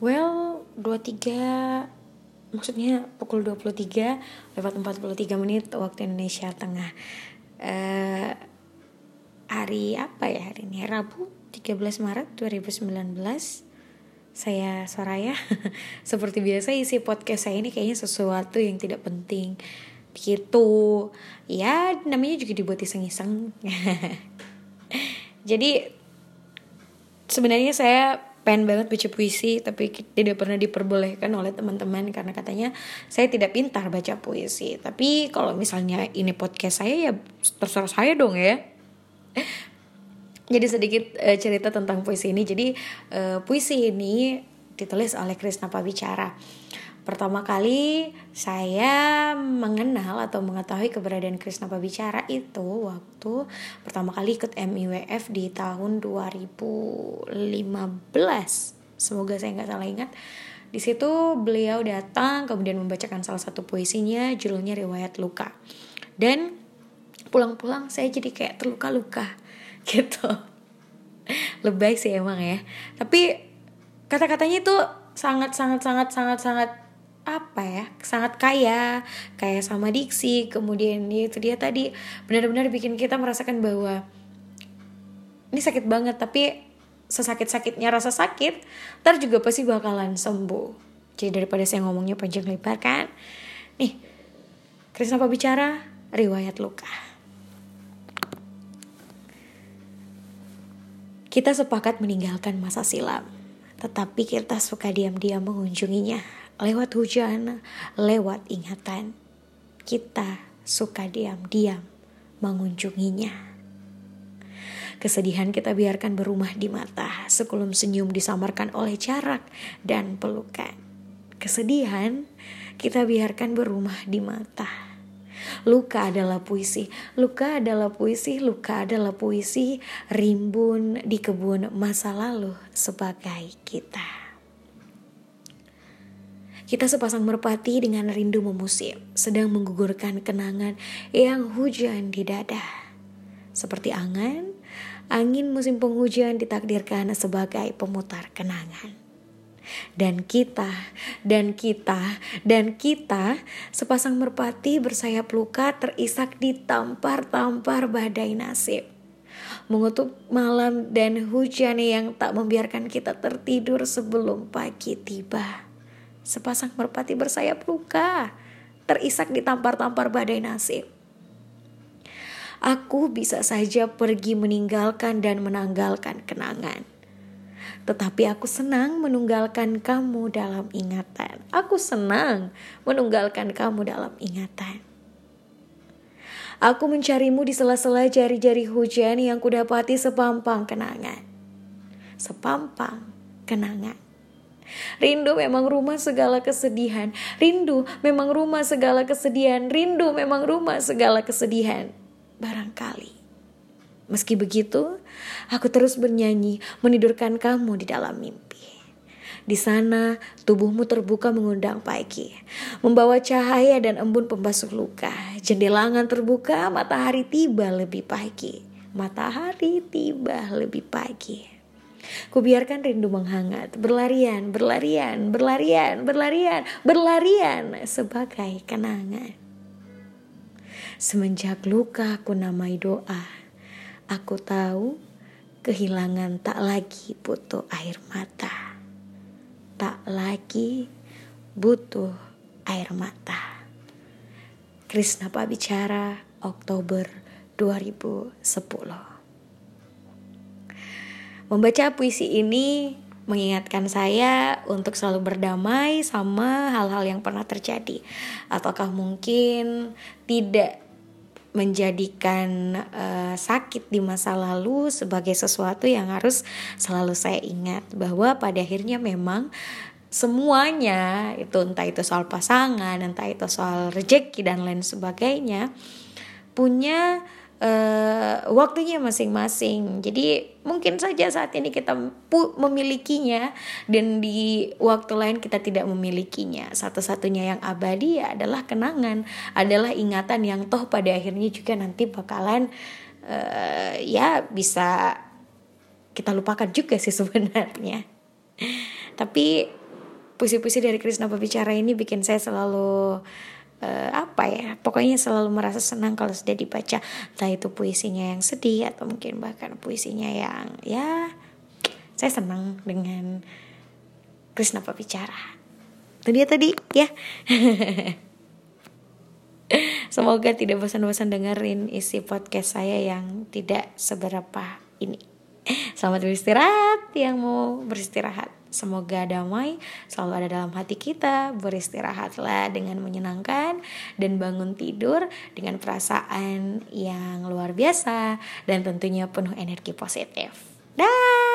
Well, 23 maksudnya pukul 23 lewat 43 menit waktu Indonesia Tengah. Uh, hari apa ya hari ini? Rabu 13 Maret 2019. Saya Soraya. Seperti biasa isi podcast saya ini kayaknya sesuatu yang tidak penting gitu. Ya, namanya juga dibuat iseng-iseng. Jadi sebenarnya saya pengen banget baca puisi tapi tidak pernah diperbolehkan oleh teman-teman karena katanya saya tidak pintar baca puisi. Tapi kalau misalnya ini podcast saya ya terserah saya dong ya. Jadi sedikit uh, cerita tentang puisi ini. Jadi uh, puisi ini ditulis oleh Krisna Pabicara Pertama kali saya mengenal atau mengetahui keberadaan Krisna Pabicara itu waktu pertama kali ikut MIWF di tahun 2015. Semoga saya nggak salah ingat. Di situ beliau datang kemudian membacakan salah satu puisinya judulnya Riwayat Luka. Dan pulang-pulang saya jadi kayak terluka-luka gitu. Lebay sih emang ya. Tapi kata-katanya itu sangat sangat sangat sangat sangat apa ya sangat kaya kaya sama diksi kemudian ya itu dia tadi benar-benar bikin kita merasakan bahwa ini sakit banget tapi sesakit-sakitnya rasa sakit ntar juga pasti bakalan sembuh. Jadi daripada saya ngomongnya panjang lebar kan. Nih Krisna bicara? Riwayat luka. Kita sepakat meninggalkan masa silam tetapi kita suka diam-diam mengunjunginya lewat hujan, lewat ingatan. Kita suka diam-diam mengunjunginya. Kesedihan kita biarkan berumah di mata, sekulum senyum disamarkan oleh jarak dan pelukan. Kesedihan kita biarkan berumah di mata. Luka adalah puisi, luka adalah puisi, luka adalah puisi, rimbun di kebun masa lalu sebagai kita. Kita sepasang merpati dengan rindu memusim, sedang menggugurkan kenangan yang hujan di dada. Seperti angan, angin musim penghujan ditakdirkan sebagai pemutar kenangan. Dan kita, dan kita, dan kita, sepasang merpati bersayap luka terisak di tampar-tampar badai nasib mengutuk malam dan hujan yang tak membiarkan kita tertidur sebelum pagi tiba. Sepasang merpati bersayap luka, terisak ditampar-tampar badai nasib. Aku bisa saja pergi meninggalkan dan menanggalkan kenangan. Tetapi aku senang menunggalkan kamu dalam ingatan. Aku senang menunggalkan kamu dalam ingatan. Aku mencarimu di sela-sela jari-jari hujan yang kudapati sepampang kenangan. Sepampang kenangan. Rindu memang rumah segala kesedihan. Rindu memang rumah segala kesedihan. Rindu memang rumah segala kesedihan. Barangkali. Meski begitu, aku terus bernyanyi menidurkan kamu di dalam mimpi. Di sana, tubuhmu terbuka mengundang pagi, membawa cahaya dan embun pembasuh luka. Jendelangan terbuka, matahari tiba lebih pagi. Matahari tiba lebih pagi. Kubiarkan rindu menghangat, berlarian, berlarian, berlarian, berlarian, berlarian sebagai kenangan. Semenjak luka aku namai doa, aku tahu kehilangan tak lagi butuh air mata. Tak lagi butuh air mata. Krisna Pabicara, Oktober 2010 Membaca puisi ini mengingatkan saya untuk selalu berdamai sama hal-hal yang pernah terjadi, ataukah mungkin tidak menjadikan uh, sakit di masa lalu sebagai sesuatu yang harus selalu saya ingat bahwa pada akhirnya memang semuanya itu entah itu soal pasangan, entah itu soal rejeki dan lain sebagainya punya uh, waktunya masing-masing. Jadi mungkin saja saat ini kita memilikinya dan di waktu lain kita tidak memilikinya. Satu-satunya yang abadi adalah kenangan, adalah ingatan yang toh pada akhirnya juga nanti bakalan uh, ya bisa kita lupakan juga sih sebenarnya. Tapi puisi-puisi dari Krishna Pabicara ini bikin saya selalu uh, apa ya pokoknya selalu merasa senang kalau sudah dibaca entah itu puisinya yang sedih atau mungkin bahkan puisinya yang ya saya senang dengan Krishna Pabicara itu dia tadi ya Semoga tidak bosan-bosan dengerin isi podcast saya yang tidak seberapa ini. Selamat beristirahat yang mau beristirahat. Semoga damai selalu ada dalam hati kita. Beristirahatlah dengan menyenangkan dan bangun tidur dengan perasaan yang luar biasa dan tentunya penuh energi positif. Dah.